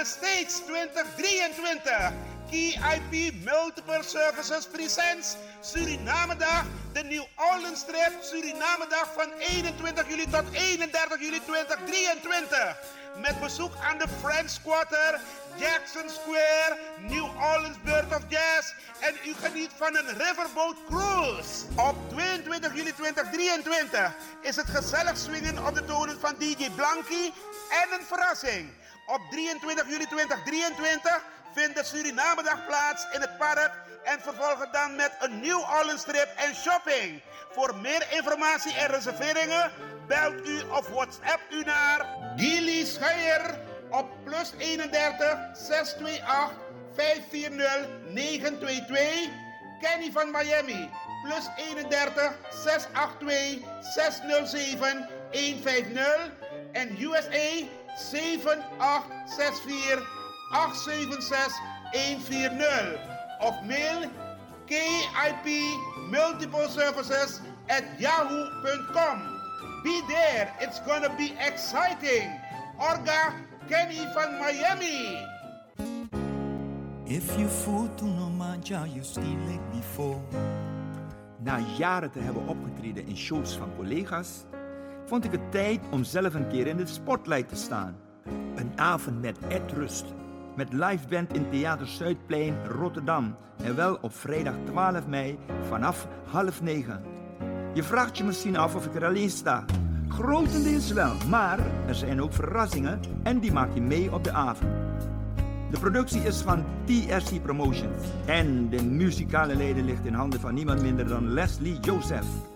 the States 2023. KIP Multiple Services presents Surinamedag, de New Orleans trip Surinamedag van 21 juli tot 31 juli 2023. Met bezoek aan de French Quarter, Jackson Square, New Orleans Bird of Jazz en u geniet van een riverboat cruise. Op 22 juli 2023 is het gezellig swingen op de tonen van DJ Blanky en een verrassing. Op 23 juli 2023 vindt de Surinamedag plaats in het park en vervolgen dan met een New Orleans trip en shopping. Voor meer informatie en reserveringen belt u of WhatsApp u naar Gilly Scheier op plus 31 628 540 922. Kenny van Miami plus 31 682 607 150 en USA 7864 876 140 of mail KIP Multiple Services at yahoo.com. Be there, it's gonna be exciting. Orga Kenny van Miami. If you no manja, you still like before. Na jaren te hebben opgetreden in shows van collega's, vond ik het tijd om zelf een keer in de spotlight te staan. Een avond met Ed Rust, met live band in Theater Zuidplein Rotterdam en wel op vrijdag 12 mei vanaf half negen. Je vraagt je misschien af of ik er alleen sta. Grotendeels wel, maar er zijn ook verrassingen en die maak je mee op de avond. De productie is van TRC Promotions en de muzikale leden ligt in handen van niemand minder dan Leslie Joseph.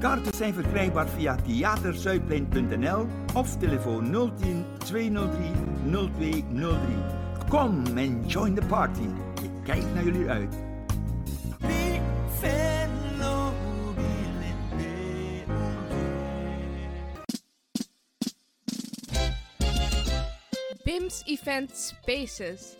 Kaarten zijn verkrijgbaar via theaterzuidplein.nl of telefoon 010 203 0203. Kom en join the party. Ik kijk naar jullie uit. BIMS Event Spaces.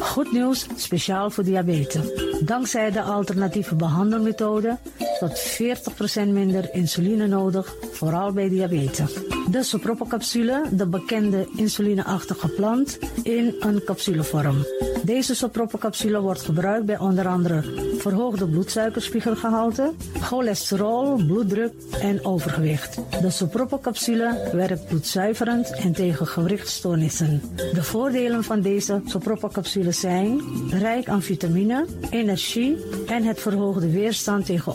Goed nieuws, speciaal voor diabetes. Dankzij de alternatieve behandelmethode tot 40% minder insuline nodig, vooral bij diabetes. De sopropocapsule, de bekende insulineachtige plant, in een capsulevorm. Deze sopropocapsule wordt gebruikt bij onder andere verhoogde bloedsuikerspiegelgehalte, cholesterol, bloeddruk en overgewicht. De sopropocapsule werkt bloedzuiverend en tegen gewrichtstoornissen. De voordelen van deze sopropocapsule zijn rijk aan vitamine, energie en het verhoogde weerstand tegen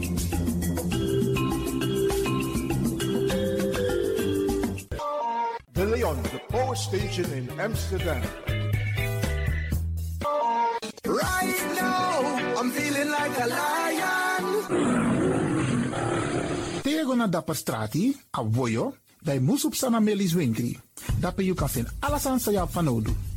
Power station in Amsterdam. Right now, I'm feeling like a lion. Tego na dapper strati, a voyo, dai musup sana melis winkri. Dapper you can fin alasan sa ya fanodu.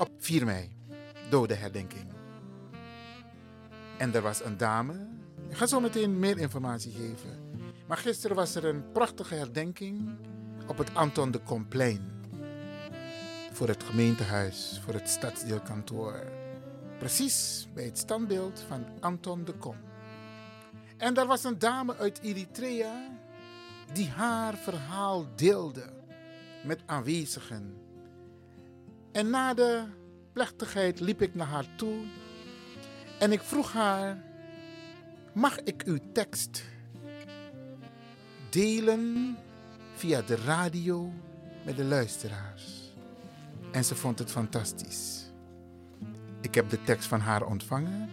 op 4 mei, dodenherdenking. En er was een dame, ik ga zo meteen meer informatie geven. Maar gisteren was er een prachtige herdenking op het Anton de Komplein. Voor het gemeentehuis, voor het stadsdeelkantoor. Precies bij het standbeeld van Anton de Kom. En daar was een dame uit Eritrea die haar verhaal deelde met aanwezigen. En na de plechtigheid liep ik naar haar toe en ik vroeg haar: Mag ik uw tekst delen via de radio met de luisteraars? En ze vond het fantastisch. Ik heb de tekst van haar ontvangen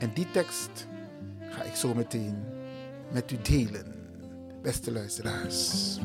en die tekst ga ik zo meteen met u delen, beste luisteraars.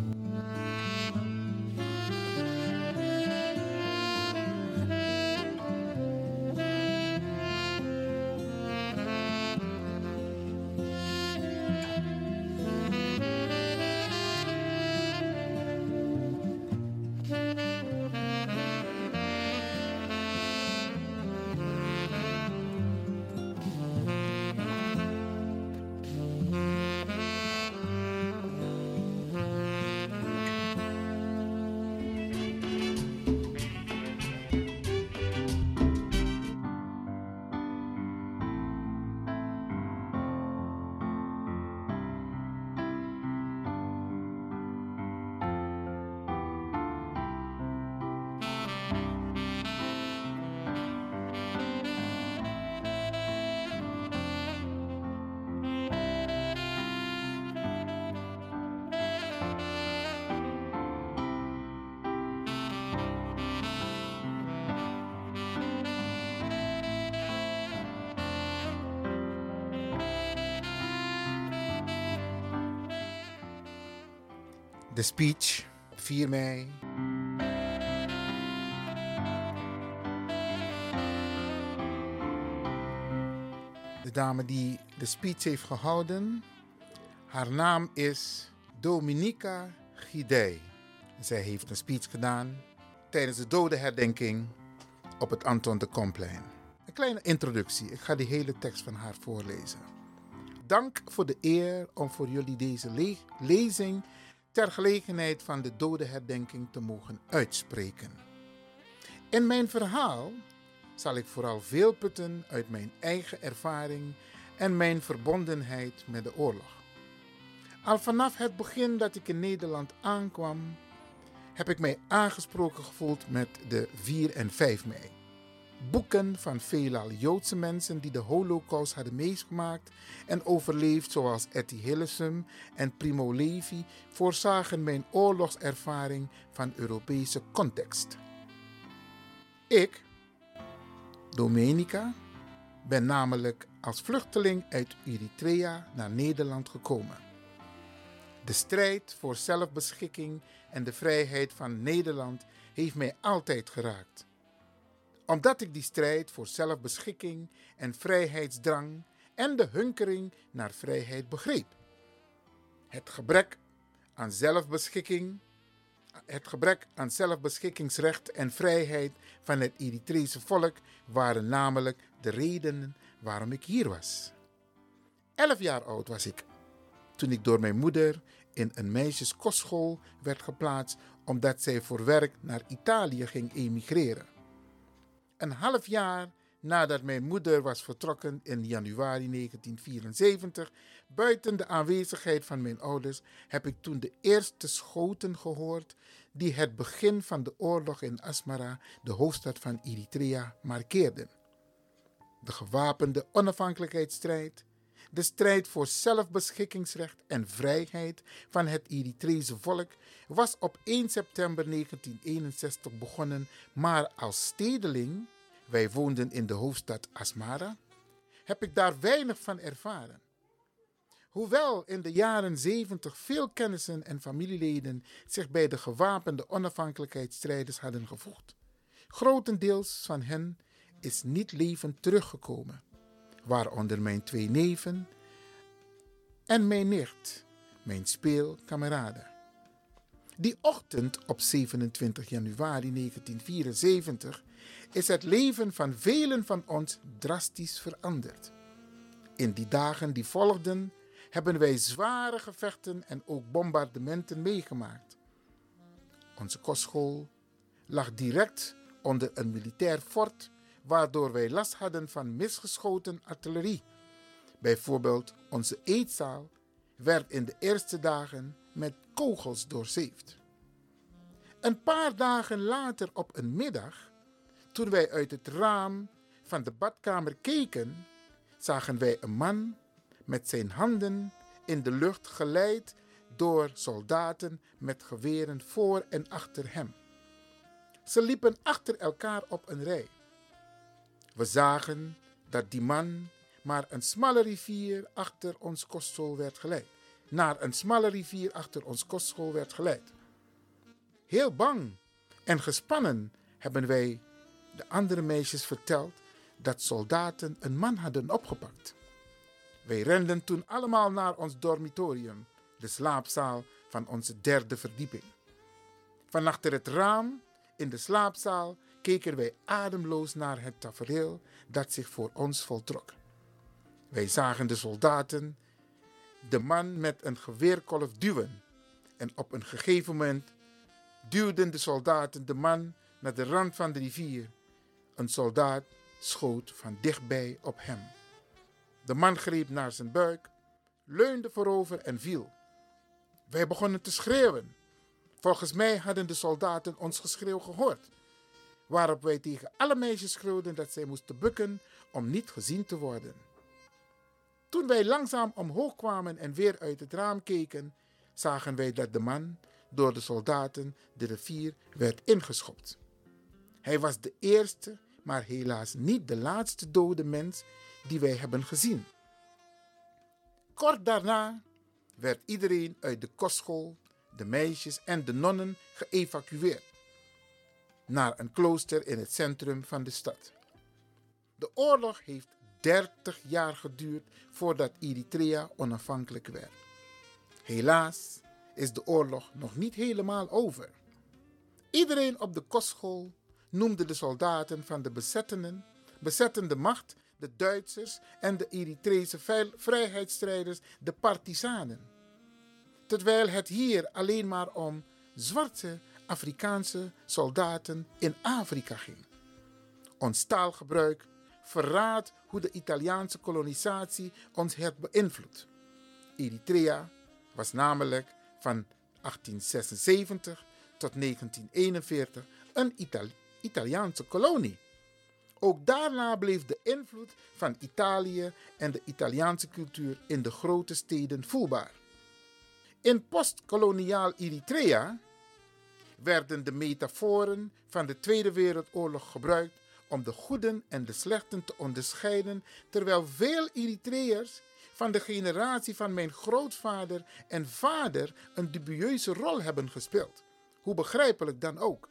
Speech, 4 mei. De dame die de speech heeft gehouden, haar naam is Dominica Gidey. Zij heeft een speech gedaan tijdens de dodenherdenking op het Anton de Komplein. Een kleine introductie, ik ga die hele tekst van haar voorlezen. Dank voor de eer om voor jullie deze le lezing ter gelegenheid van de dodenherdenking te mogen uitspreken. In mijn verhaal zal ik vooral veel putten uit mijn eigen ervaring en mijn verbondenheid met de oorlog. Al vanaf het begin dat ik in Nederland aankwam, heb ik mij aangesproken gevoeld met de 4 en 5 mei. Boeken van veelal Joodse mensen die de Holocaust hadden meegemaakt en overleefd, zoals Etty Hillesum en Primo Levi, voorzagen mijn oorlogservaring van Europese context. Ik, Domenica, ben namelijk als vluchteling uit Eritrea naar Nederland gekomen. De strijd voor zelfbeschikking en de vrijheid van Nederland heeft mij altijd geraakt. Omdat ik die strijd voor zelfbeschikking en vrijheidsdrang en de hunkering naar vrijheid begreep. Het gebrek aan zelfbeschikking, het gebrek aan zelfbeschikkingsrecht en vrijheid van het Eritrese volk waren namelijk de redenen waarom ik hier was. Elf jaar oud was ik toen ik door mijn moeder in een meisjeskostschool werd geplaatst omdat zij voor werk naar Italië ging emigreren. Een half jaar nadat mijn moeder was vertrokken in januari 1974, buiten de aanwezigheid van mijn ouders, heb ik toen de eerste schoten gehoord die het begin van de oorlog in Asmara, de hoofdstad van Eritrea, markeerden. De gewapende onafhankelijkheidsstrijd, de strijd voor zelfbeschikkingsrecht en vrijheid van het Eritrese volk was op 1 september 1961 begonnen, maar als stedeling, wij woonden in de hoofdstad Asmara, heb ik daar weinig van ervaren. Hoewel in de jaren 70 veel kennissen en familieleden zich bij de gewapende onafhankelijkheidsstrijders hadden gevoegd, grotendeels van hen is niet levend teruggekomen, waaronder mijn twee neven en mijn nicht, mijn speelkameraden. Die ochtend op 27 januari 1974 is het leven van velen van ons drastisch veranderd. In die dagen die volgden hebben wij zware gevechten en ook bombardementen meegemaakt. Onze kostschool lag direct onder een militair fort, waardoor wij last hadden van misgeschoten artillerie. Bijvoorbeeld onze eetzaal werd in de eerste dagen met kogels doorzeefd. Een paar dagen later op een middag, toen wij uit het raam van de badkamer keken, zagen wij een man met zijn handen in de lucht geleid door soldaten met geweren voor en achter hem. Ze liepen achter elkaar op een rij. We zagen dat die man maar een smalle rivier achter ons kostschool werd geleid. Naar een smalle rivier achter ons kostschool werd geleid. Heel bang en gespannen hebben wij de andere meisjes verteld dat soldaten een man hadden opgepakt. Wij renden toen allemaal naar ons dormitorium, de slaapzaal van onze derde verdieping. Van achter het raam in de slaapzaal keken wij ademloos naar het tafereel dat zich voor ons voltrok. Wij zagen de soldaten de man met een geweerkolf duwen. En op een gegeven moment duwden de soldaten de man naar de rand van de rivier. Een soldaat schoot van dichtbij op hem. De man greep naar zijn buik, leunde voorover en viel. Wij begonnen te schreeuwen. Volgens mij hadden de soldaten ons geschreeuw gehoord. Waarop wij tegen alle meisjes schreeuwden dat zij moesten bukken om niet gezien te worden. Toen wij langzaam omhoog kwamen en weer uit het raam keken, zagen wij dat de man door de soldaten de rivier werd ingeschopt. Hij was de eerste, maar helaas niet de laatste dode mens die wij hebben gezien. Kort daarna werd iedereen uit de kostschool, de meisjes en de nonnen geëvacueerd naar een klooster in het centrum van de stad. De oorlog heeft 30 jaar geduurd voordat Eritrea onafhankelijk werd. Helaas is de oorlog nog niet helemaal over. Iedereen op de kostschool noemde de soldaten van de bezettenden, bezettende macht de Duitsers en de Eritrese vrijheidsstrijders de partisanen. Terwijl het hier alleen maar om zwarte Afrikaanse soldaten in Afrika ging. Ons taalgebruik verraadt hoe de Italiaanse kolonisatie ons heeft beïnvloed. Eritrea was namelijk van 1876 tot 1941 een Italiaanse kolonie. Ook daarna bleef de invloed van Italië en de Italiaanse cultuur in de grote steden voelbaar. In postkoloniaal Eritrea werden de metaforen van de Tweede Wereldoorlog gebruikt om de goeden en de slechten te onderscheiden, terwijl veel Eritreërs van de generatie van mijn grootvader en vader een dubieuze rol hebben gespeeld. Hoe begrijpelijk dan ook.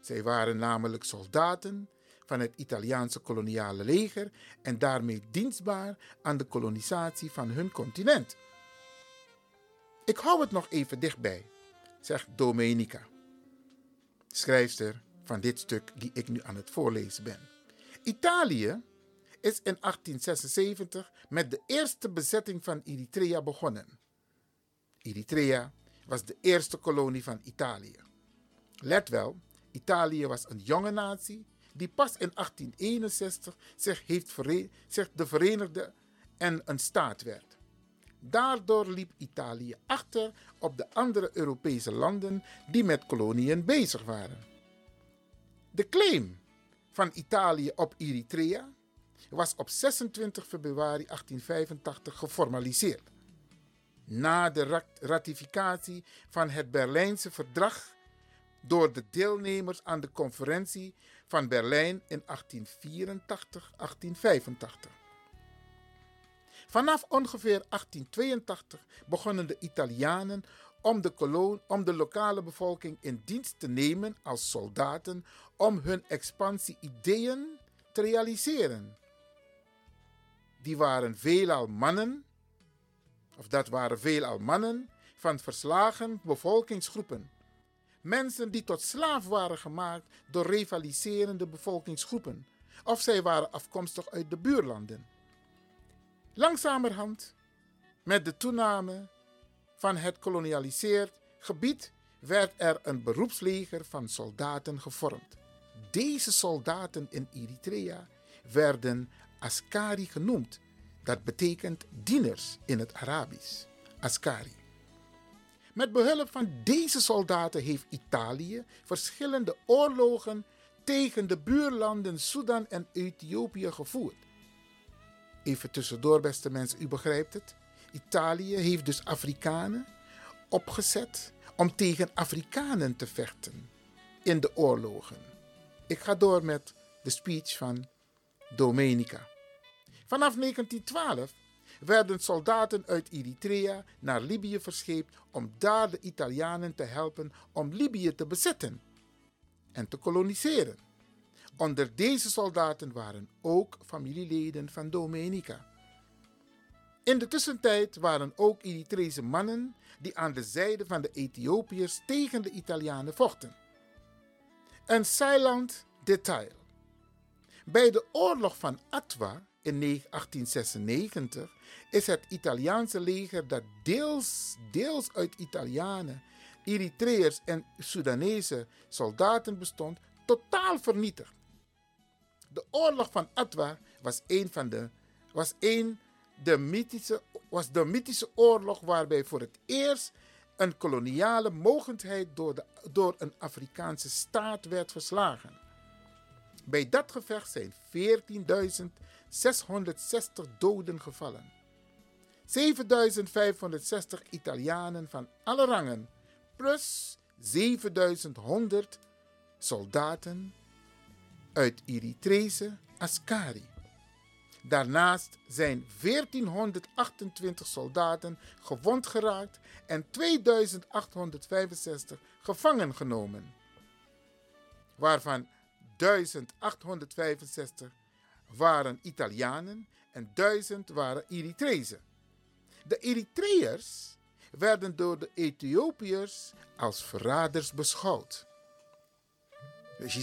Zij waren namelijk soldaten van het Italiaanse koloniale leger en daarmee dienstbaar aan de kolonisatie van hun continent. Ik hou het nog even dichtbij, zegt Domenica, schrijfster van dit stuk die ik nu aan het voorlezen ben. Italië is in 1876 met de eerste bezetting van Eritrea begonnen. Eritrea was de eerste kolonie van Italië. Let wel, Italië was een jonge natie die pas in 1861 zich, heeft zich de Verenigde en een staat werd. Daardoor liep Italië achter op de andere Europese landen die met koloniën bezig waren. De claim van Italië op Eritrea was op 26 februari 1885 geformaliseerd. Na de ratificatie van het Berlijnse verdrag door de deelnemers aan de conferentie van Berlijn in 1884-1885. Vanaf ongeveer 1882 begonnen de Italianen om de, koloon, om de lokale bevolking in dienst te nemen als soldaten om hun expansie-ideeën te realiseren. Die waren veelal mannen, of dat waren veelal mannen van verslagen bevolkingsgroepen Mensen die tot slaaf waren gemaakt door rivaliserende bevolkingsgroepen, of zij waren afkomstig uit de buurlanden. Langzamerhand, met de toename van het kolonialiseerd gebied, werd er een beroepsleger van soldaten gevormd. Deze soldaten in Eritrea werden Askari genoemd. Dat betekent dieners in het Arabisch. Askari. Met behulp van deze soldaten heeft Italië verschillende oorlogen tegen de buurlanden Sudan en Ethiopië gevoerd. Even tussendoor, beste mensen, u begrijpt het. Italië heeft dus Afrikanen opgezet om tegen Afrikanen te vechten in de oorlogen. Ik ga door met de speech van Domenica. Vanaf 1912 werden soldaten uit Eritrea naar Libië verscheept om daar de Italianen te helpen om Libië te bezetten en te koloniseren. Onder deze soldaten waren ook familieleden van Domenica. In de tussentijd waren ook Eritrese mannen die aan de zijde van de Ethiopiërs tegen de Italianen vochten. Een silent detail. Bij de oorlog van Atwa in 1896 is het Italiaanse leger dat deels, deels uit Italianen, Eritreërs en Soedanese soldaten bestond, totaal vernietigd. De oorlog van Atwa was een van de, was een de mythische, was de mythische oorlog waarbij voor het eerst een koloniale mogendheid door, de, door een Afrikaanse staat werd verslagen. Bij dat gevecht zijn 14.660 doden gevallen. 7560 Italianen van alle rangen, plus 7100 soldaten uit Eritrese Askari. Daarnaast zijn 1428 soldaten gewond geraakt en 2865 gevangen genomen, waarvan 1865 waren Italianen en 1000 waren Eritrezen. De Eritreërs werden door de Ethiopiërs als verraders beschouwd. Dus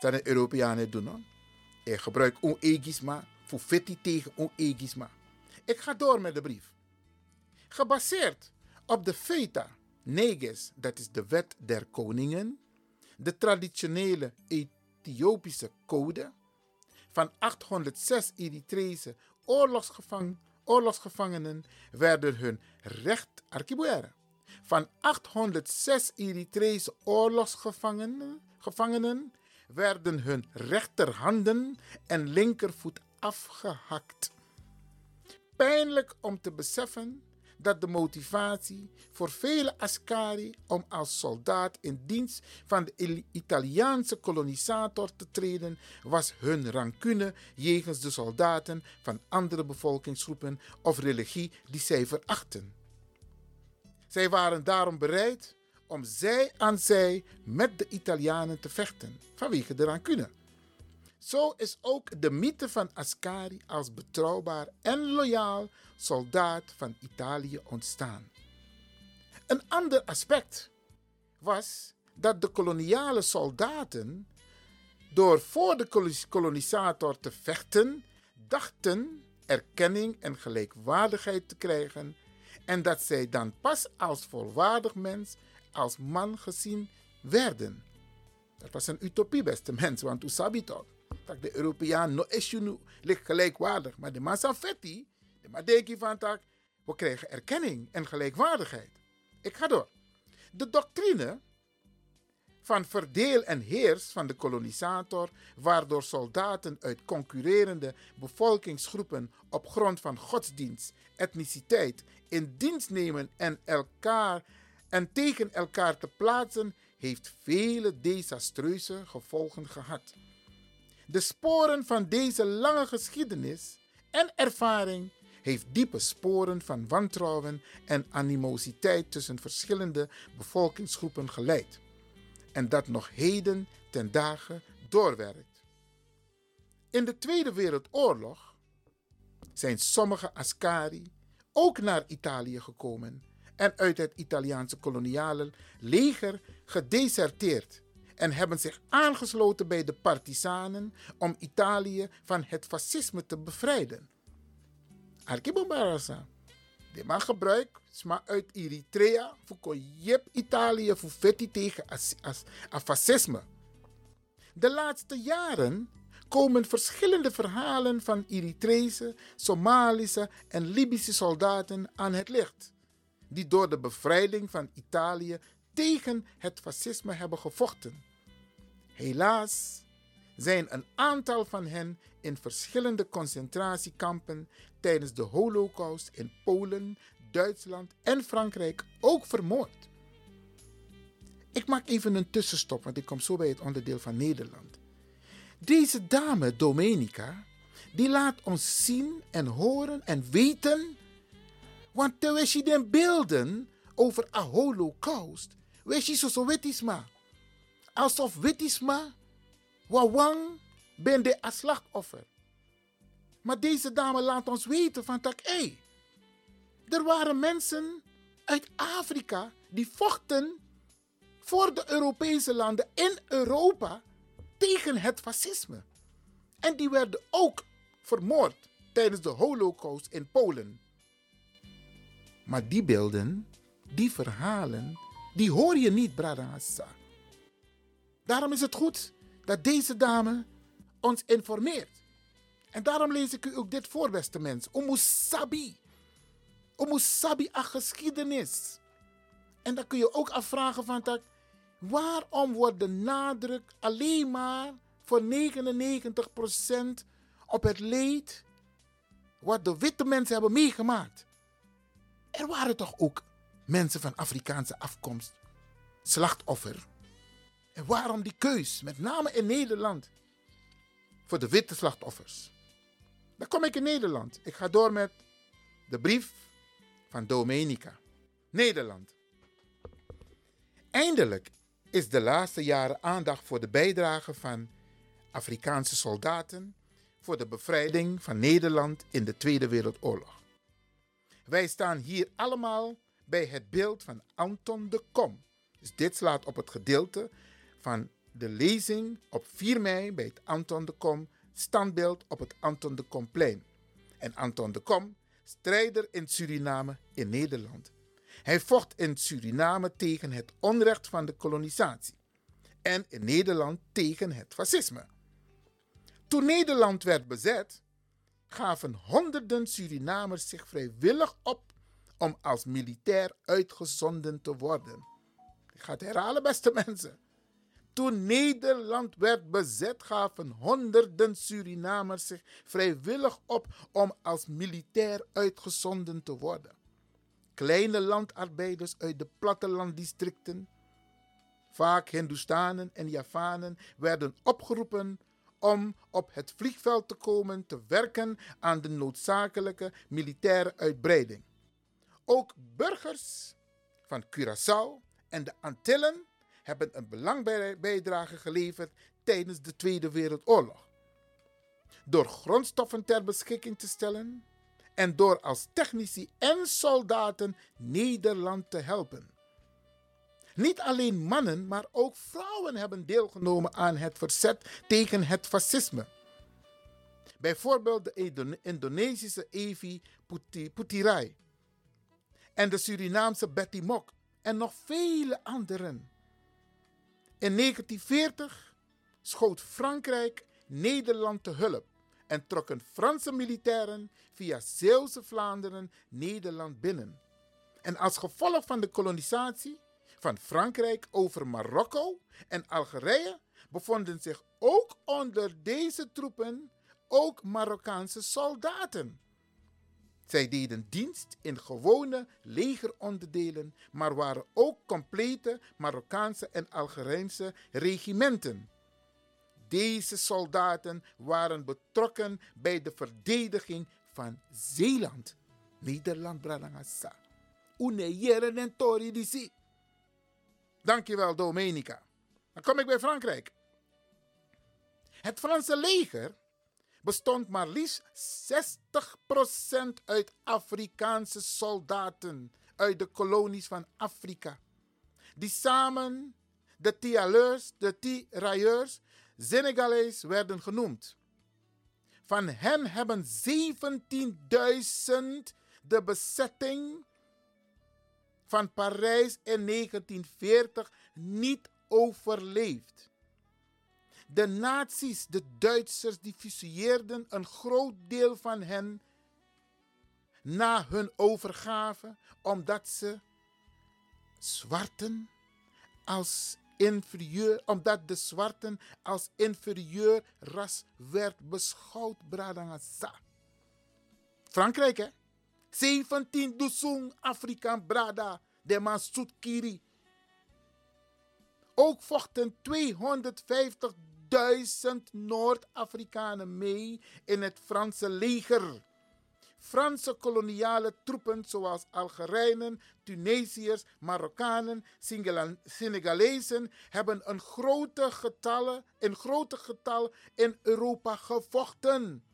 zou de Europeanen doen. Ik gebruik voor fetti tegen onegisma. Ik ga door met de brief. Gebaseerd op de Feta Neges, dat is de wet der koningen, de traditionele Ethiopische code van 806 Eritrese oorlogsgevangenen oorlogsgevangenen werden hun recht archibueren. Van 806 Eritrese oorlogsgevangenen gevangenen werden hun rechterhanden en linkervoet afgehakt. Pijnlijk om te beseffen dat de motivatie voor vele Ascari om als soldaat in dienst van de Italiaanse kolonisator te treden was hun rancune jegens de soldaten van andere bevolkingsgroepen of religie die zij verachten. Zij waren daarom bereid om zij aan zij met de Italianen te vechten vanwege de rancune. Zo is ook de mythe van Ascari als betrouwbaar en loyaal soldaat van Italië ontstaan. Een ander aspect was dat de koloniale soldaten, door voor de kolonisator te vechten, dachten erkenning en gelijkwaardigheid te krijgen en dat zij dan pas als volwaardig mens, als man gezien werden. Dat was een utopie, beste mensen, want u sabi toch? Dat de Europeaan no ligt gelijkwaardig. Maar de Masafetti, de Madeki van tak, we krijgen erkenning en gelijkwaardigheid. Ik ga door. De doctrine van verdeel en heers van de kolonisator, waardoor soldaten uit concurrerende bevolkingsgroepen op grond van godsdienst, etniciteit in dienst nemen en elkaar en tegen elkaar te plaatsen, heeft vele desastreuze gevolgen gehad. De sporen van deze lange geschiedenis en ervaring heeft diepe sporen van wantrouwen en animositeit tussen verschillende bevolkingsgroepen geleid. En dat nog heden ten dagen doorwerkt. In de Tweede Wereldoorlog zijn sommige Ascari ook naar Italië gekomen en uit het Italiaanse koloniale leger gedeserteerd en hebben zich aangesloten bij de partisanen om Italië van het fascisme te bevrijden. Arkibobarasa. De man gebruikt sma uit Eritrea voor Italië voor vetti tegen as, as, as fascisme. De laatste jaren komen verschillende verhalen van Eritrese, Somalische en Libische soldaten aan het licht, die door de bevrijding van Italië tegen het fascisme hebben gevochten. Helaas zijn een aantal van hen in verschillende concentratiekampen tijdens de Holocaust in Polen, Duitsland en Frankrijk ook vermoord. Ik maak even een tussenstop, want ik kom zo bij het onderdeel van Nederland. Deze dame, Domenica, die laat ons zien en horen en weten. Want terwijl je den beelden over een holocaust, wees je zo wetisma. Alsof wetisma, wawang, ben de slachtoffer. Maar deze dame laat ons weten van hé, hey, er waren mensen uit Afrika die vochten voor de Europese landen in Europa tegen het fascisme. En die werden ook vermoord tijdens de Holocaust in Polen. Maar die beelden, die verhalen, die hoor je niet, Bradassa. Daarom is het goed dat deze dame ons informeert. En daarom lees ik u ook dit voor, beste mens. Omusabi. Omusabi a geschiedenis. En dan kun je ook afvragen van dat, waarom wordt de nadruk alleen maar voor 99% op het leed wat de witte mensen hebben meegemaakt. Er waren toch ook mensen van Afrikaanse afkomst slachtoffer. En waarom die keus, met name in Nederland, voor de witte slachtoffers? Dan kom ik in Nederland. Ik ga door met de brief van Domenica. Nederland. Eindelijk is de laatste jaren aandacht voor de bijdrage van Afrikaanse soldaten voor de bevrijding van Nederland in de Tweede Wereldoorlog. Wij staan hier allemaal bij het beeld van Anton de Kom. Dus dit slaat op het gedeelte van de lezing op 4 mei bij het Anton de Kom standbeeld op het Anton de Komplein. En Anton de Kom, strijder in Suriname in Nederland. Hij vocht in Suriname tegen het onrecht van de kolonisatie en in Nederland tegen het fascisme. Toen Nederland werd bezet, gaven honderden Surinamers zich vrijwillig op om als militair uitgezonden te worden. Ik ga het herhalen, beste mensen. Toen Nederland werd bezet, gaven honderden Surinamers zich vrijwillig op om als militair uitgezonden te worden. kleine landarbeiders uit de plattelanddistricten, vaak Hindoestanen en Javanen, werden opgeroepen om op het vliegveld te komen te werken aan de noodzakelijke militaire uitbreiding. Ook burgers van Curaçao en de Antillen hebben een belangrijke bijdrage geleverd tijdens de Tweede Wereldoorlog. Door grondstoffen ter beschikking te stellen en door als technici en soldaten Nederland te helpen. Niet alleen mannen, maar ook vrouwen hebben deelgenomen aan het verzet tegen het fascisme. Bijvoorbeeld de Indonesische Evi Putirai en de Surinaamse Betty Mok en nog vele anderen. In 1940 schoot Frankrijk Nederland te hulp en trokken Franse militairen via Zeeuwse Vlaanderen Nederland binnen. En als gevolg van de kolonisatie van Frankrijk over Marokko en Algerije bevonden zich ook onder deze troepen ook Marokkaanse soldaten. Zij deden dienst in gewone legeronderdelen, maar waren ook complete Marokkaanse en Algerijnse regimenten. Deze soldaten waren betrokken bij de verdediging van Zeeland. Nederland, Bradangasa. Une en tori. Dankjewel, Domenica. Dan kom ik bij Frankrijk. Het Franse leger bestond maar liefst 60% uit Afrikaanse soldaten uit de kolonies van Afrika. Die samen de Tialeurs, de Tirailleurs, Senegalees werden genoemd. Van hen hebben 17.000 de bezetting van Parijs in 1940 niet overleefd. De nazi's, de Duitsers, die fuseerden een groot deel van hen na hun overgave, omdat ze zwarten als inferieur, omdat de zwarten als inferieur ras werd beschouwd, Bradangasa. Frankrijk, hè? 17 Dusung Afrikaan Brada, de Masut Ook vochten 250.000 Noord-Afrikanen mee in het Franse leger. Franse koloniale troepen zoals Algerijnen, Tunesiërs, Marokkanen, Senegalezen hebben een grote getallen, in grote getal in Europa gevochten.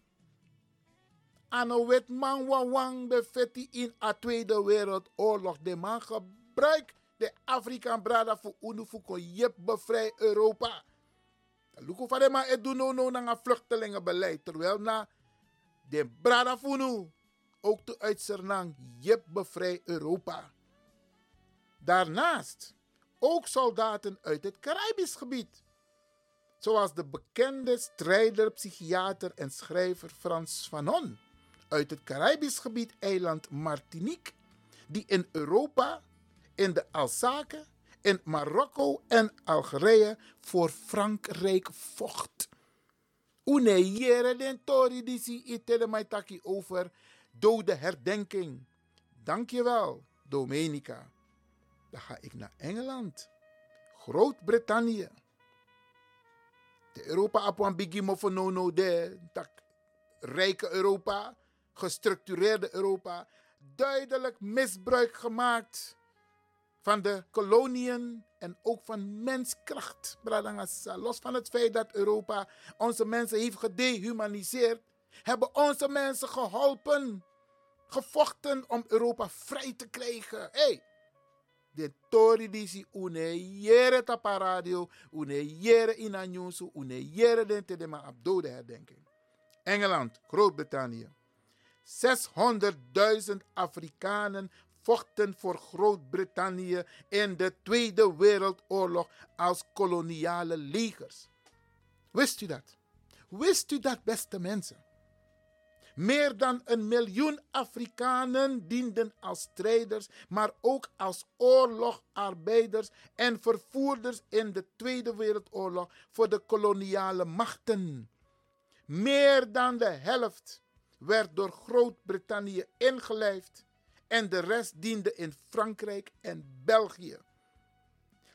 Ano wet man wang befetti in a Tweede Wereldoorlog. De man gebruikt de Afrikaan brada voor unu voor jep bevrij Europa. Luko van de man het doen no no na vluchtelingenbeleid. Terwijl na de brada funu ook de uitzernang jep bevrij Europa. Daarnaast ook soldaten uit het Caribisch gebied. Zoals de bekende strijder, psychiater en schrijver Frans Fanon uit het Caribisch gebied eiland Martinique, die in Europa, in de Alsace, in Marokko en Algerije voor Frankrijk vocht. Une jere den tori disi itele maitaki over dode herdenking. Dankjewel, Domenica. Dan ga ik naar Engeland, Groot-Brittannië. De Europa apuan bigimo no no de, tak rijke Europa gestructureerde Europa duidelijk misbruik gemaakt van de koloniën en ook van menskracht. Los van het feit dat Europa onze mensen heeft gedehumaniseerd, hebben onze mensen geholpen, gevochten om Europa vrij te krijgen. Hey, de tori disi une jere tapa radio, une jere inanyusu, une jere de ma abdode herdenking. Engeland, Groot-Brittannië. 600.000 Afrikanen vochten voor Groot-Brittannië in de Tweede Wereldoorlog als koloniale legers. Wist u dat? Wist u dat, beste mensen? Meer dan een miljoen Afrikanen dienden als strijders, maar ook als oorlogarbeiders en vervoerders in de Tweede Wereldoorlog voor de koloniale machten. Meer dan de helft werd door Groot-Brittannië ingelijfd en de rest diende in Frankrijk en België.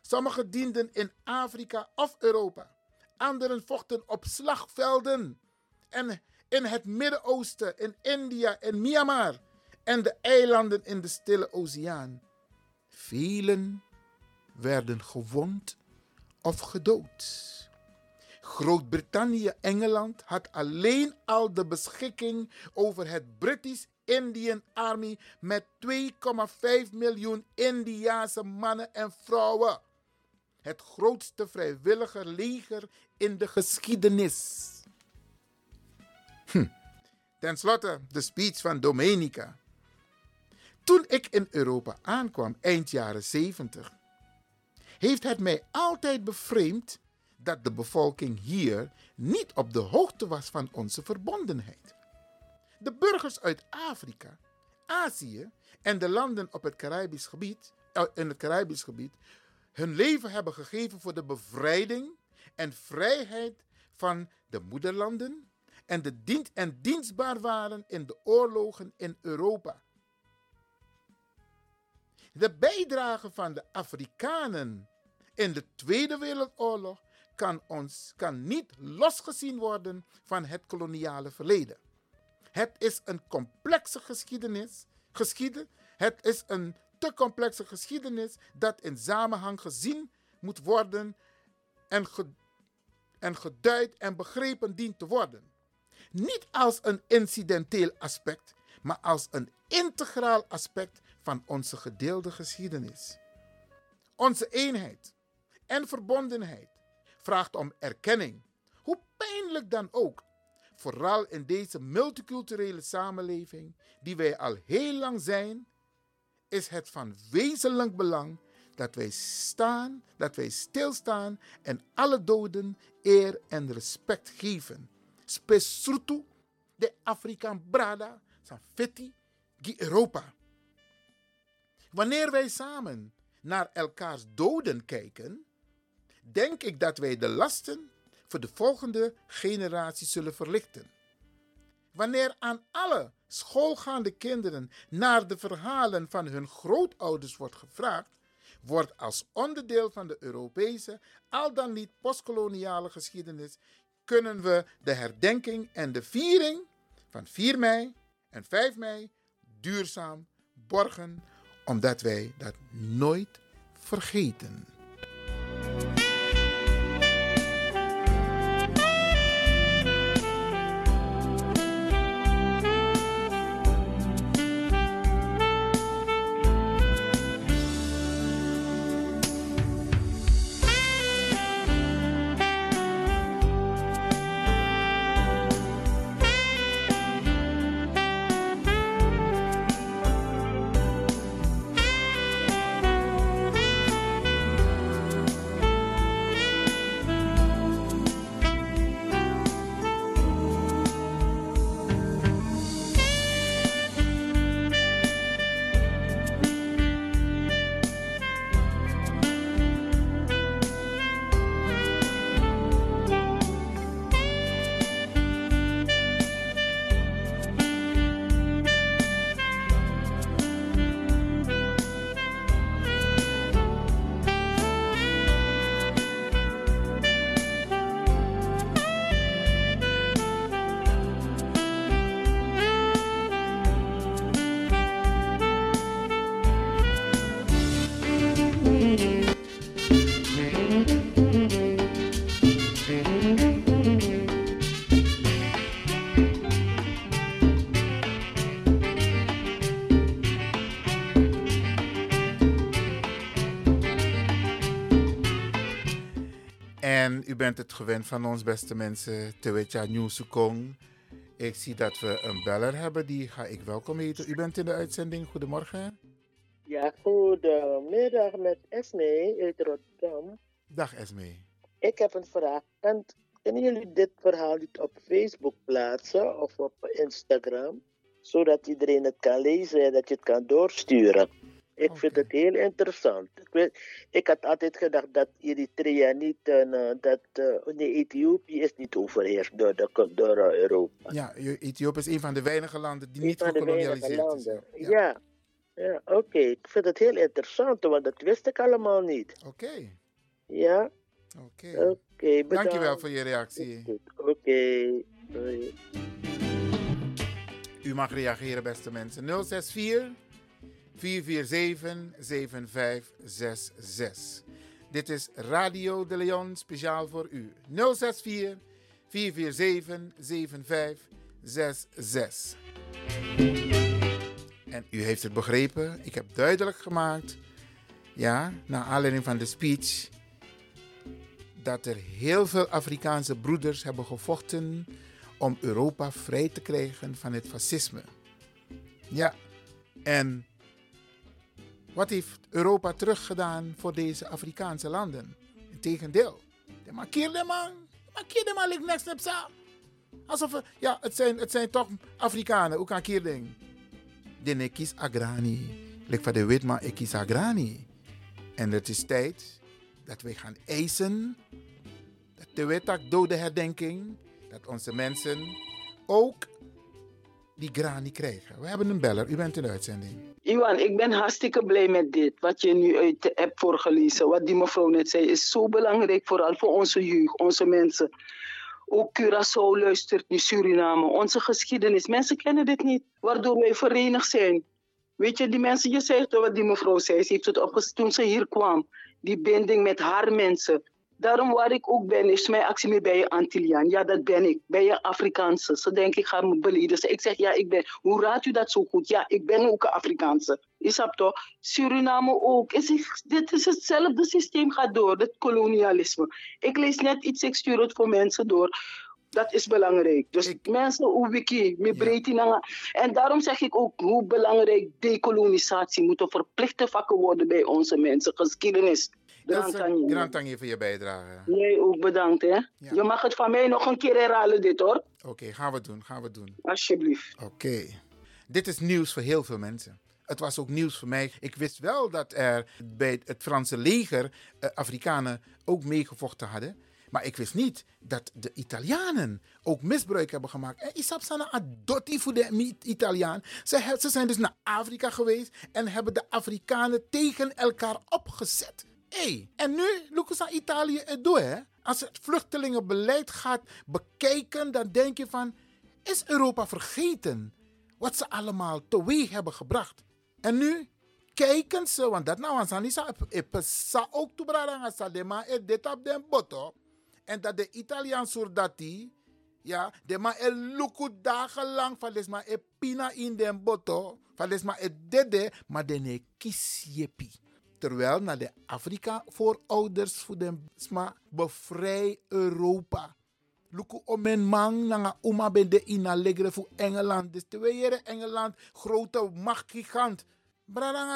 Sommigen dienden in Afrika of Europa. Anderen vochten op slagvelden en in het Midden-Oosten, in India en Myanmar en de eilanden in de Stille Oceaan. Velen werden gewond of gedood. Groot-Brittannië, Engeland had alleen al de beschikking over het British Indian Army met 2,5 miljoen Indiaanse mannen en vrouwen. Het grootste vrijwilliger leger in de geschiedenis. Hm. Ten slotte de speech van Domenica. Toen ik in Europa aankwam eind jaren 70, heeft het mij altijd bevreemd dat de bevolking hier niet op de hoogte was van onze verbondenheid. De burgers uit Afrika, Azië en de landen op het Caribisch gebied, eh, in het Caribisch gebied hun leven hebben gegeven voor de bevrijding en vrijheid van de moederlanden en, de dient en dienstbaar waren in de oorlogen in Europa. De bijdrage van de Afrikanen in de Tweede Wereldoorlog kan, ons, kan niet losgezien worden van het koloniale verleden. Het is een complexe geschiedenis, geschieden. Het is een te complexe geschiedenis dat in samenhang gezien moet worden en, en geduid en begrepen dient te worden. Niet als een incidenteel aspect, maar als een integraal aspect van onze gedeelde geschiedenis. Onze eenheid en verbondenheid vraagt om erkenning, hoe pijnlijk dan ook. Vooral in deze multiculturele samenleving die wij al heel lang zijn, is het van wezenlijk belang dat wij staan, dat wij stilstaan en alle doden eer en respect geven. Spesrutu de Afrikaan Brada, Safeti, Gi Europa. Wanneer wij samen naar elkaars doden kijken, denk ik dat wij de lasten voor de volgende generatie zullen verlichten. Wanneer aan alle schoolgaande kinderen naar de verhalen van hun grootouders wordt gevraagd, wordt als onderdeel van de Europese, al dan niet postkoloniale geschiedenis, kunnen we de herdenking en de viering van 4 mei en 5 mei duurzaam borgen, omdat wij dat nooit vergeten. U bent het gewend van ons, beste mensen, Tewetja Nieuwsukong. Ik zie dat we een beller hebben, die ga ik welkom heten. U bent in de uitzending, goedemorgen. Ja, goedemiddag met Esme uit Rotterdam. Dag Esme. Ik heb een vraag. En kunnen jullie dit verhaal niet op Facebook plaatsen of op Instagram? Zodat iedereen het kan lezen en dat je het kan doorsturen. Ik vind het heel interessant. Ik, weet, ik had altijd gedacht dat Eritrea niet, uh, dat uh, nee, Ethiopië is niet overheerst door, de, door uh, Europa. Ja, Ethiopië is een van de weinige landen die niet gekolonialiseerd is. Ja. ja. Ja, oké. Ik vind het heel interessant, want dat wist ik allemaal niet. Oké. Ja? Oké. Oké. Dankjewel voor je reactie. Oké. U mag reageren, beste mensen. 064 447 7566. Dit is Radio de Leon speciaal voor u. 064 447 7566. En u heeft het begrepen. Ik heb duidelijk gemaakt, ja, naar aanleiding van de speech, dat er heel veel Afrikaanse broeders hebben gevochten om Europa vrij te krijgen van het fascisme. Ja, en wat heeft Europa teruggedaan voor deze Afrikaanse landen? Integendeel, de markeer de man, markeer de man, ik niks sa. Alsof, we- ja, het zijn, het zijn toch Afrikanen, hoe kan ik ding? De ne kies agrani, lik van de wit, maar ik kies agrani. En het is tijd dat wij gaan eisen dat de wet dode herdenking, dat onze mensen ook die grani krijgen. We hebben een beller, u bent in uitzending. Iwan, ik ben hartstikke blij met dit, wat je nu uit de app voorgelezen. Wat die mevrouw net zei, is zo belangrijk, vooral voor onze jeugd, onze mensen. Ook Curaçao luistert nu Suriname, onze geschiedenis. Mensen kennen dit niet, waardoor wij verenigd zijn. Weet je, die mensen, je zegt wat die mevrouw zei, ze heeft het toen ze hier kwam. Die binding met haar mensen. Daarom waar ik ook ben, is mijn actie meer bij je Antilliaan. Ja, dat ben ik. Bij je Afrikaanse. Ze denken, ik ga me beledigen. Ik zeg, ja, ik ben. Hoe raadt u dat zo goed? Ja, ik ben ook een Afrikaanse. Is dat toch? Suriname ook. Is dit is hetzelfde systeem gaat door, het kolonialisme. Ik lees net iets, ik stuur het voor mensen door. Dat is belangrijk. Dus mensen, hoe wiki, me breedte nanga. En daarom zeg ik ook hoe belangrijk dekolonisatie moet een verplichte vakken worden bij onze mensen. Geschiedenis. Grand dank je voor je bijdrage. Jij ook bedankt, hè. Je mag het van mij nog een keer herhalen, dit hoor. Oké, gaan we doen, gaan we doen. Alsjeblieft. Oké. Dit is nieuws voor heel veel mensen. Het was ook nieuws voor mij. Ik wist wel dat er bij het Franse leger eh, Afrikanen ook meegevochten hadden. Maar ik wist niet dat de Italianen ook misbruik hebben gemaakt. En Isap sana adotti voor de Italiaan. Ze zijn dus naar Afrika geweest en hebben de Afrikanen tegen elkaar opgezet. Hey, en nu, Lucas aan Italië het doen, hè? Als het vluchtelingenbeleid gaat bekijken, dan denk je van... Is Europa vergeten wat ze allemaal teweeg hebben gebracht? En nu kijken ze, want dat nou aan Isa, sa ook to brada sa de ma e dit op den botto. En dat de Italiaan soldati, ja, de ma e luku dagenlang van e pina in den botto, van des ma e dede, maar de ne kisjepi. Terwijl naar de Afrika voorouders voor de sma bevrij Europa. Luku omen man nanga uma bende in allegre voor Engeland. Dus je Engeland grote machtgigant.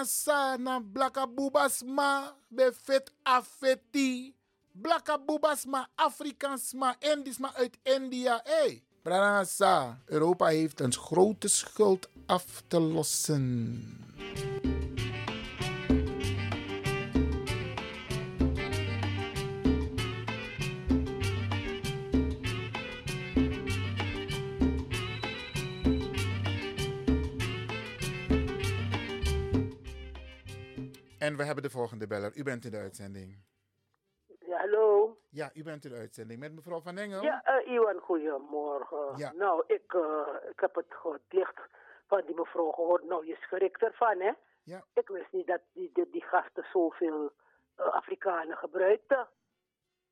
Sa na blaka bubas ma be vet afeti. Blaka bubas ma Afrikaans ma Indisch ma uit India. Hey. Sa. Europa heeft een grote schuld af te lossen. En we hebben de volgende beller. U bent in de uitzending. Ja, hallo. Ja, u bent in de uitzending met mevrouw Van Engel. Ja, eh, Iwan, goedemorgen. Ja. Nou, ik, eh, ik heb het gedicht van die mevrouw gehoord. Nou, je schrikt ervan, hè? Ja. Ik wist niet dat die, die, die gasten zoveel eh, Afrikanen gebruikten.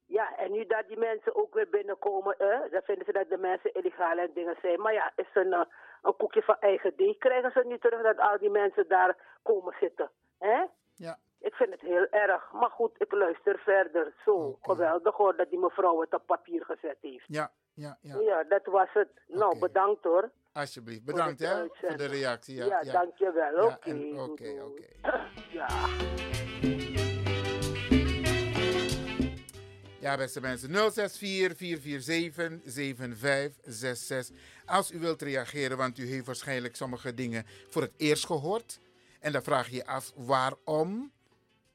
Ja, en nu dat die mensen ook weer binnenkomen, eh, dan vinden ze dat de mensen illegaal en dingen zijn. Maar ja, is een, een koekje van eigen deeg. Krijgen ze niet terug dat al die mensen daar komen zitten? Hè? Ja. Ik vind het heel erg. Maar goed, ik luister verder. Zo, geweldig hoor dat die mevrouw het op papier gezet heeft. Ja, ja, ja. Ja, dat was het. Nou, bedankt hoor. Alsjeblieft. Bedankt Voor hè, voor de reactie. Ja, Ja, dankjewel. Ja, Oké, en- goed, Oké, oké. Ja. Ja, beste mensen. 064 447 7566. Als u wilt reageren, want u heeft waarschijnlijk sommige dingen voor het eerst gehoord. En dan vraag je je af waarom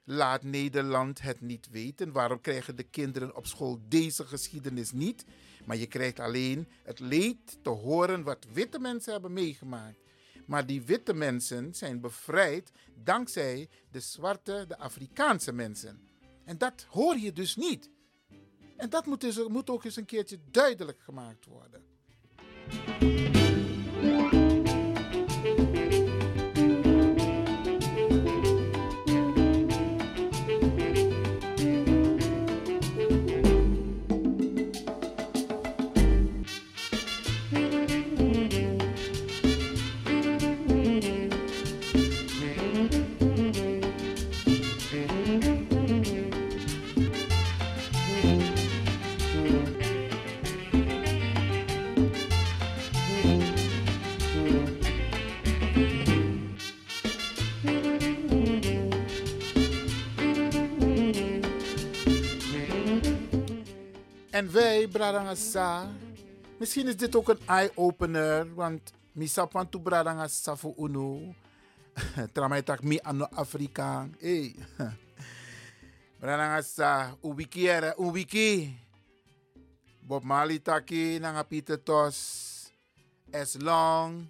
laat Nederland het niet weten? Waarom krijgen de kinderen op school deze geschiedenis niet? Maar je krijgt alleen het leed te horen wat witte mensen hebben meegemaakt. Maar die witte mensen zijn bevrijd dankzij de zwarte, de Afrikaanse mensen. En dat hoor je dus niet. En dat moet, dus, moet ook eens een keertje duidelijk gemaakt worden. En wij, Bradangasa, misschien is dit ook een eye-opener, want misapan tu Bradangasa voor UNO. Tramai tak mi ano Afrika. Hey. Bradangasa, uwiki ere, uwiki. Bob Marley taki, nanga Tos. As long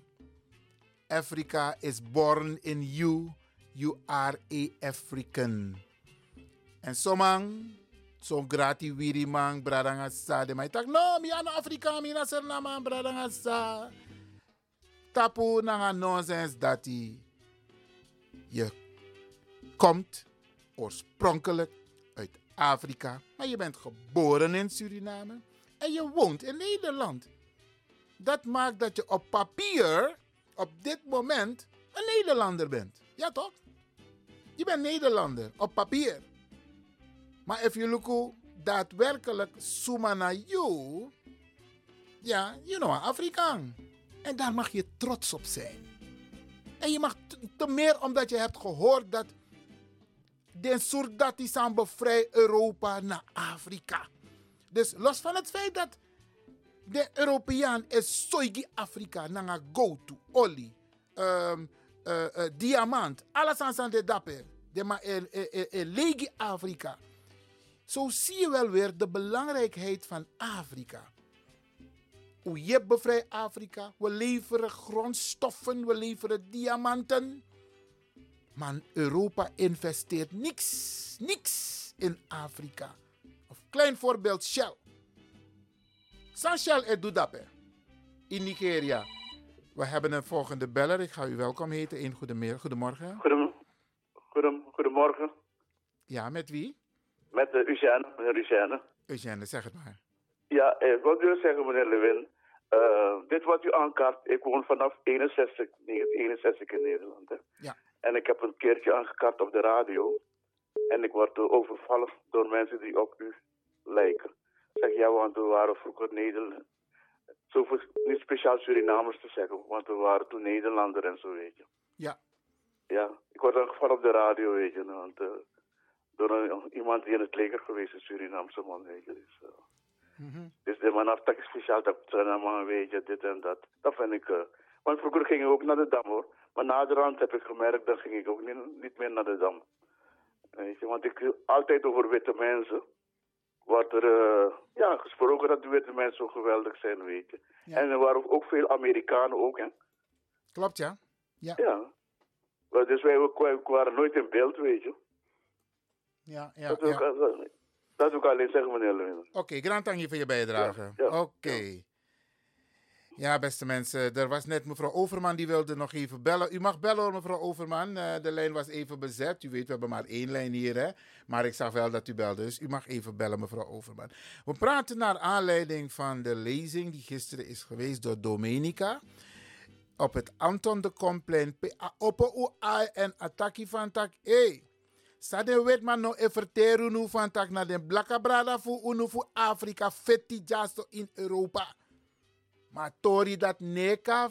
Africa is born in you, you are a African. En somang, zo'n grati wiri man bradanga sa de mai tak no mi Afrika mi na ser man tapu na nonsens je komt oorspronkelijk uit Afrika maar je bent geboren in Suriname en je woont in Nederland. Dat maakt dat je op papier op dit moment een Nederlander bent. Ja toch? Je bent Nederlander op papier maar if you look daadwerkelijk suma naar you, ja, you know, Afrikaan. En daar mag je trots op zijn. En je mag te meer omdat je hebt gehoord dat de soort is aan bevrij Europa naar Afrika. Dus los van het feit dat de Europeaan is soigi Afrika naar go-to, olie, um, uh, uh, diamant, alles aan de dapper. De maar legi Afrika. Zo zie je wel weer de belangrijkheid van Afrika. Hoe je bevrijdt Afrika. We leveren grondstoffen, we leveren diamanten. Maar Europa investeert niks, niks in Afrika. Of klein voorbeeld Shell. San Shell dat in Nigeria. We hebben een volgende beller. Ik ga u welkom heten. Een goedemorgen. Goedemorgen. Ja, met wie? Met uh, Eugène, meneer Eugène. Eugène, zeg het maar. Ja, ik wil zeggen, meneer Lewin. Uh, dit wat u aankaart, ik woon vanaf 61, 61 in Nederland. Hè. Ja. En ik heb een keertje aangekaart op de radio. En ik word overvallen door mensen die op u lijken. Zeg, ja, want we waren vroeger Nederland. Zo niet speciaal Surinamers te zeggen, want we waren toen Nederlander en zo, weet je. Ja. Ja, ik word aangevallen op de radio, weet je. Want, uh, door een, iemand die in het leger geweest is, Surinaamse man, weet je. Dus, uh, mm -hmm. dus de man had speciaal dat man, weet je, dit en dat. Dat vind ik... Uh, want vroeger ging ik ook naar de Dam, hoor. Maar naderhand heb ik gemerkt, dan ging ik ook niet, niet meer naar de Dam. Weet je, want ik altijd over witte mensen wordt er uh, ja, gesproken dat de witte mensen zo geweldig zijn, weet je. Ja. En er waren ook veel Amerikanen ook, hè. Klopt, ja. Ja. ja. Dus wij, wij waren nooit in beeld, weet je. Ja, ja, dat, wil ja. Ik, dat wil ik alleen zeggen, meneer Lewin. Oké, okay, grand dank je voor je bijdrage. Ja, ja, Oké. Okay. Ja, beste mensen, er was net mevrouw Overman die wilde nog even bellen. U mag bellen hoor, mevrouw Overman. Uh, de lijn was even bezet. U weet, we hebben maar één lijn hier, hè. Maar ik zag wel dat u belde, dus u mag even bellen, mevrouw Overman. We praten naar aanleiding van de lezing die gisteren is geweest door Domenica. Op het Anton de Komplein. Op een en Ataki van Tak. Hey, Sade weet man no everteru nu van tak naar de blakka brada voor unu voor Afrika fetti jasto in Europa. Maar tori dat neka.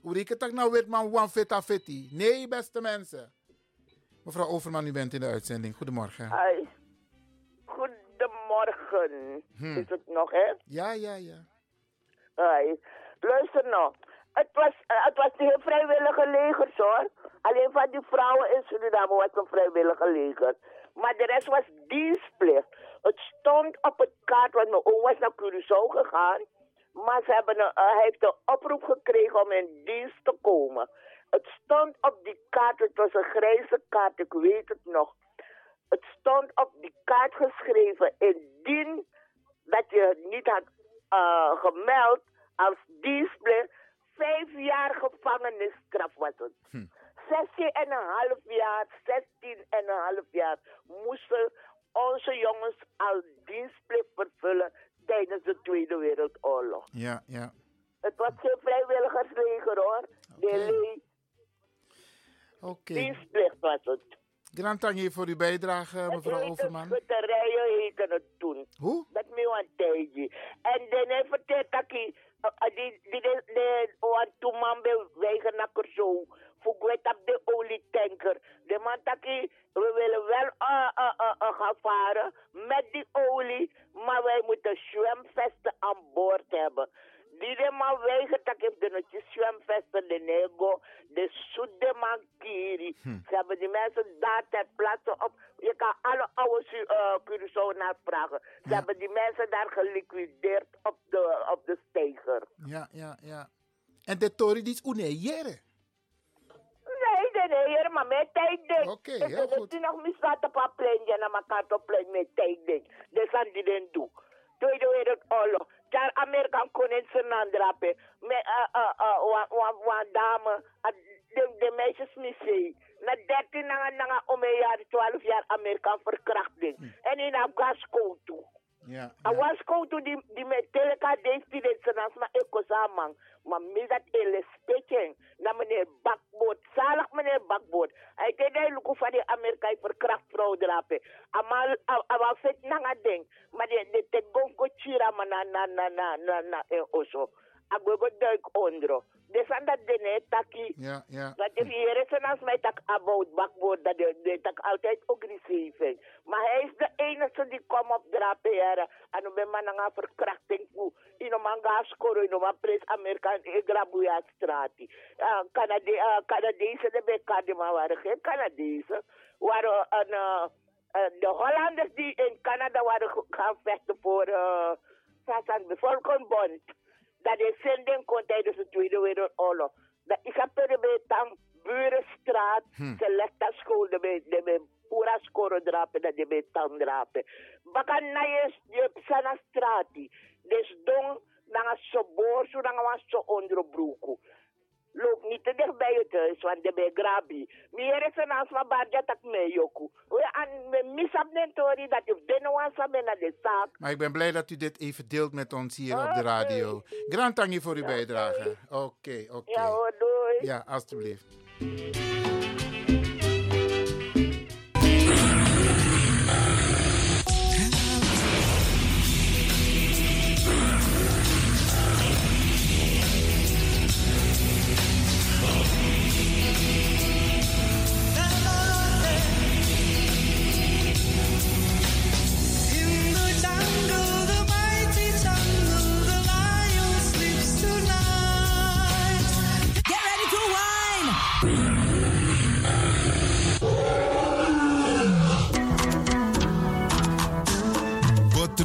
Hoe ik het nou weet man wan feta fetti. Nee beste mensen. Mevrouw Overman, u bent in de uitzending. Goedemorgen. Hi. Goedemorgen. Hm. Is het nog hè? Ja, ja, ja. Hi. Luister nou. Het was, uh, het was de vrijwillige legers hoor. Alleen van die vrouwen in Suriname was een vrijwillige leger. Maar de rest was dienstplicht. Het stond op het kaart, want mijn oom was naar Curaçao gegaan. Maar ze hebben een, hij heeft een oproep gekregen om in dienst te komen. Het stond op die kaart, het was een grijze kaart, ik weet het nog. Het stond op die kaart geschreven, indien dat je niet had uh, gemeld als dienstplicht, vijf jaar gevangenisstraf was het. Hm. 16 en een half jaar, 16 en een half jaar moesten onze jongens al dienstplicht vervullen tijdens de Tweede Wereldoorlog. Ja, ja. Het was geen vrijwilligersleger hoor. Okay. Dienstplicht was het. Grand voor uw bijdrage, mevrouw het Overman. Schutterijen heette het toen. Hoe? Dat me een tijdje. En dan het dat ik, die, die, die, want toen man bewegen naar zo. Fugwet op de olietanker. De man dat we willen wel uh, uh, uh, uh, gaan varen met die olie, maar wij moeten zwemvesten aan boord hebben. Die de man weigert dat ik de notje zwemvesten, de nego, de soede man kiri. Hm. Ze hebben die mensen daar ter plaatse op. Je kan alle oude uh, Curaçao vragen. Ze ja. hebben die mensen daar geliquideerd op de, op de steiger. Ja, ja, ja. En de die is unejere. Nee, nee, nee, maar met tijd. Oké, okay, heel goed. Ik nog misdaad op een plein, ja, naar elkaar op plein met tijd denk. Dat zijn die den doen. Tweede Wereldoorlog. Daar Amerikaan kon in zijn andrape. Met een dame, de, de missie. Na 13 na na om een jaar, 12 jaar Amerikaan verkrachting. Hm. En in Afghanistan toe. Ja. I was to the the teleka de students na ma ekosamang maar mis dat ele speking na meneer Bakboot zalig meneer Bakboot hij deed hij luku van de Amerika verkracht vrouw drapen amal awa fet nanga ding maar de de te gongo chira na na na na na na e oso agwego duik ondro. Desan dat de ne taki. Ja ja. Dat de hier is als mij tak about bakboord dat de, tak altijd agressief maar hij is de enige die komt op draperen en dan ben man een verkrachting voor in een manga scoren in een pres Amerikaan in Grabuya strati uh, Canade uh, Canadezen de bekade maar waren geen Canadezen. Waren een uh, uh, de Hollanders die in Canada waren gaan vechten voor uh, Volkenbond dat de zending kon tijdens de Tweede Wereldoorlog. Dat is een periode dan Burenstraat, hm. Selecta School, de bij de pura scoren drapen, dat de bij tang drapen. Bakan na je je sana strati, dus don een so onderbroek loop niet te dicht bij het huis, want de bij grabi. Meer is een aansma barja tak me yoku. We aan me misap nentori dat je binnen wansa ben naar de zaak. Maar ik ben blij dat u dit even deelt met ons hier okay. op de radio. Grand tangi voor uw bijdrage. Oké, okay, oké. Okay. Ja hoor, doei. Ja, alstublieft.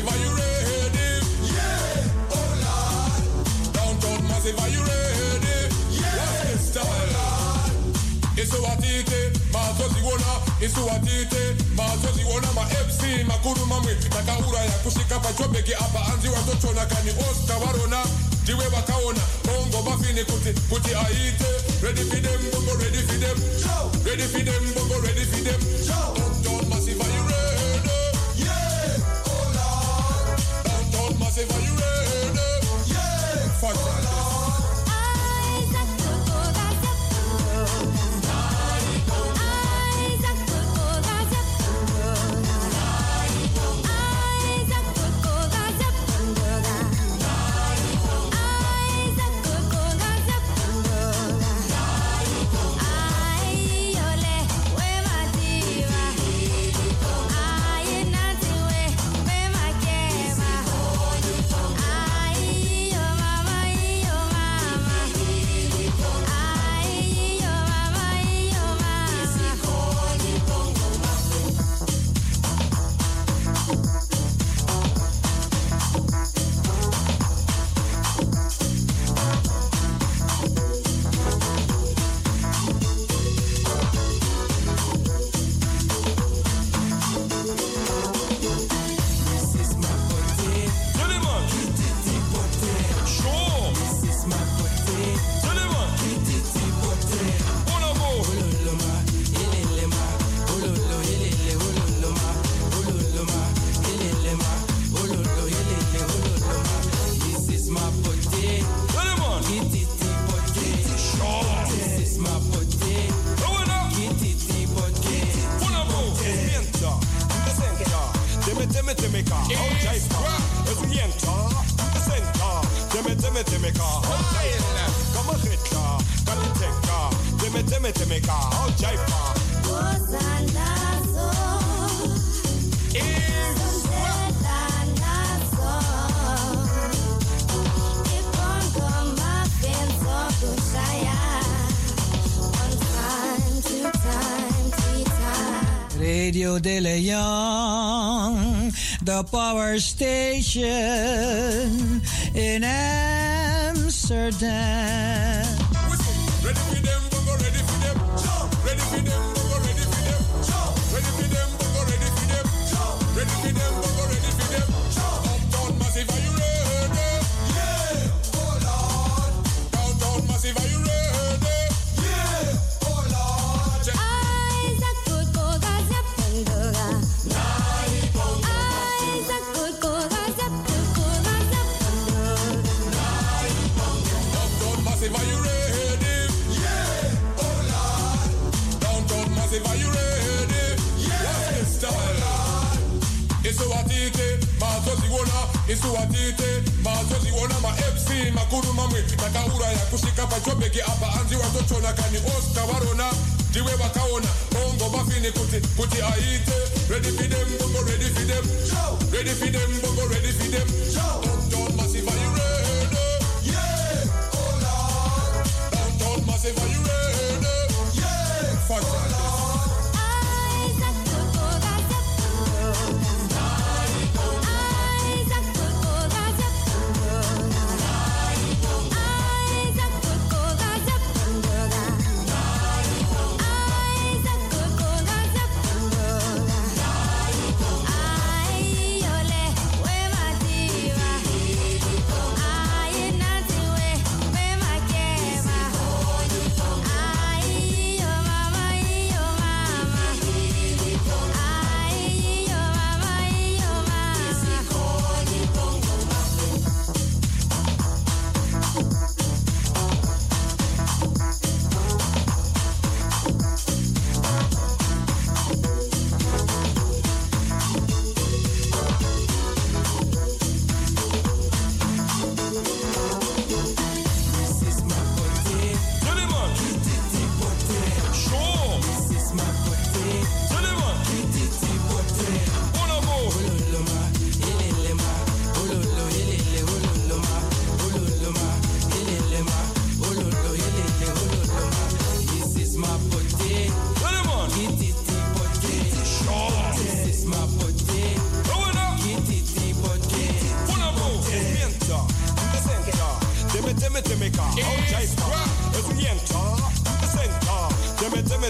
Massive, are you ready? Yeah, oh Lord. Downtown Massive, are you ready? Yeah, What's the style? Oh Lord. Isuwatite, My isuwatite, mazoziona, ma FC, makuruma mwe, takaura ya kushika pachobeki apa anzi watochona kani Oscar warona, ndiwe vakaona bongo bafini kuti kuti aite ready for them bongo ready for them ready for them bongo ready for them They you The power station in Amsterdam. Pachobheki apa hanzi watotona kani oscar varona ndiwe vakaona bongo mafini kuti kuti aite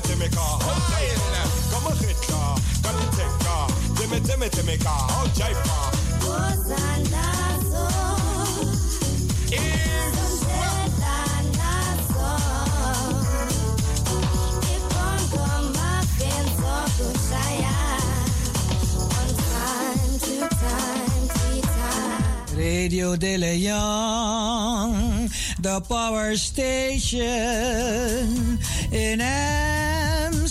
timmy car, come hit car, come car, timmy timmy timmy car, Radio de Leon, the power station in Amsterdam.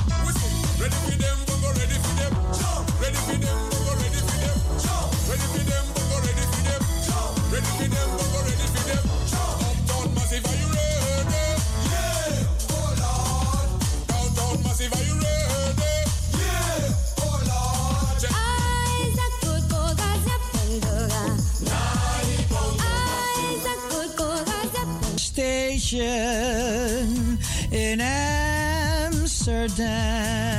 down.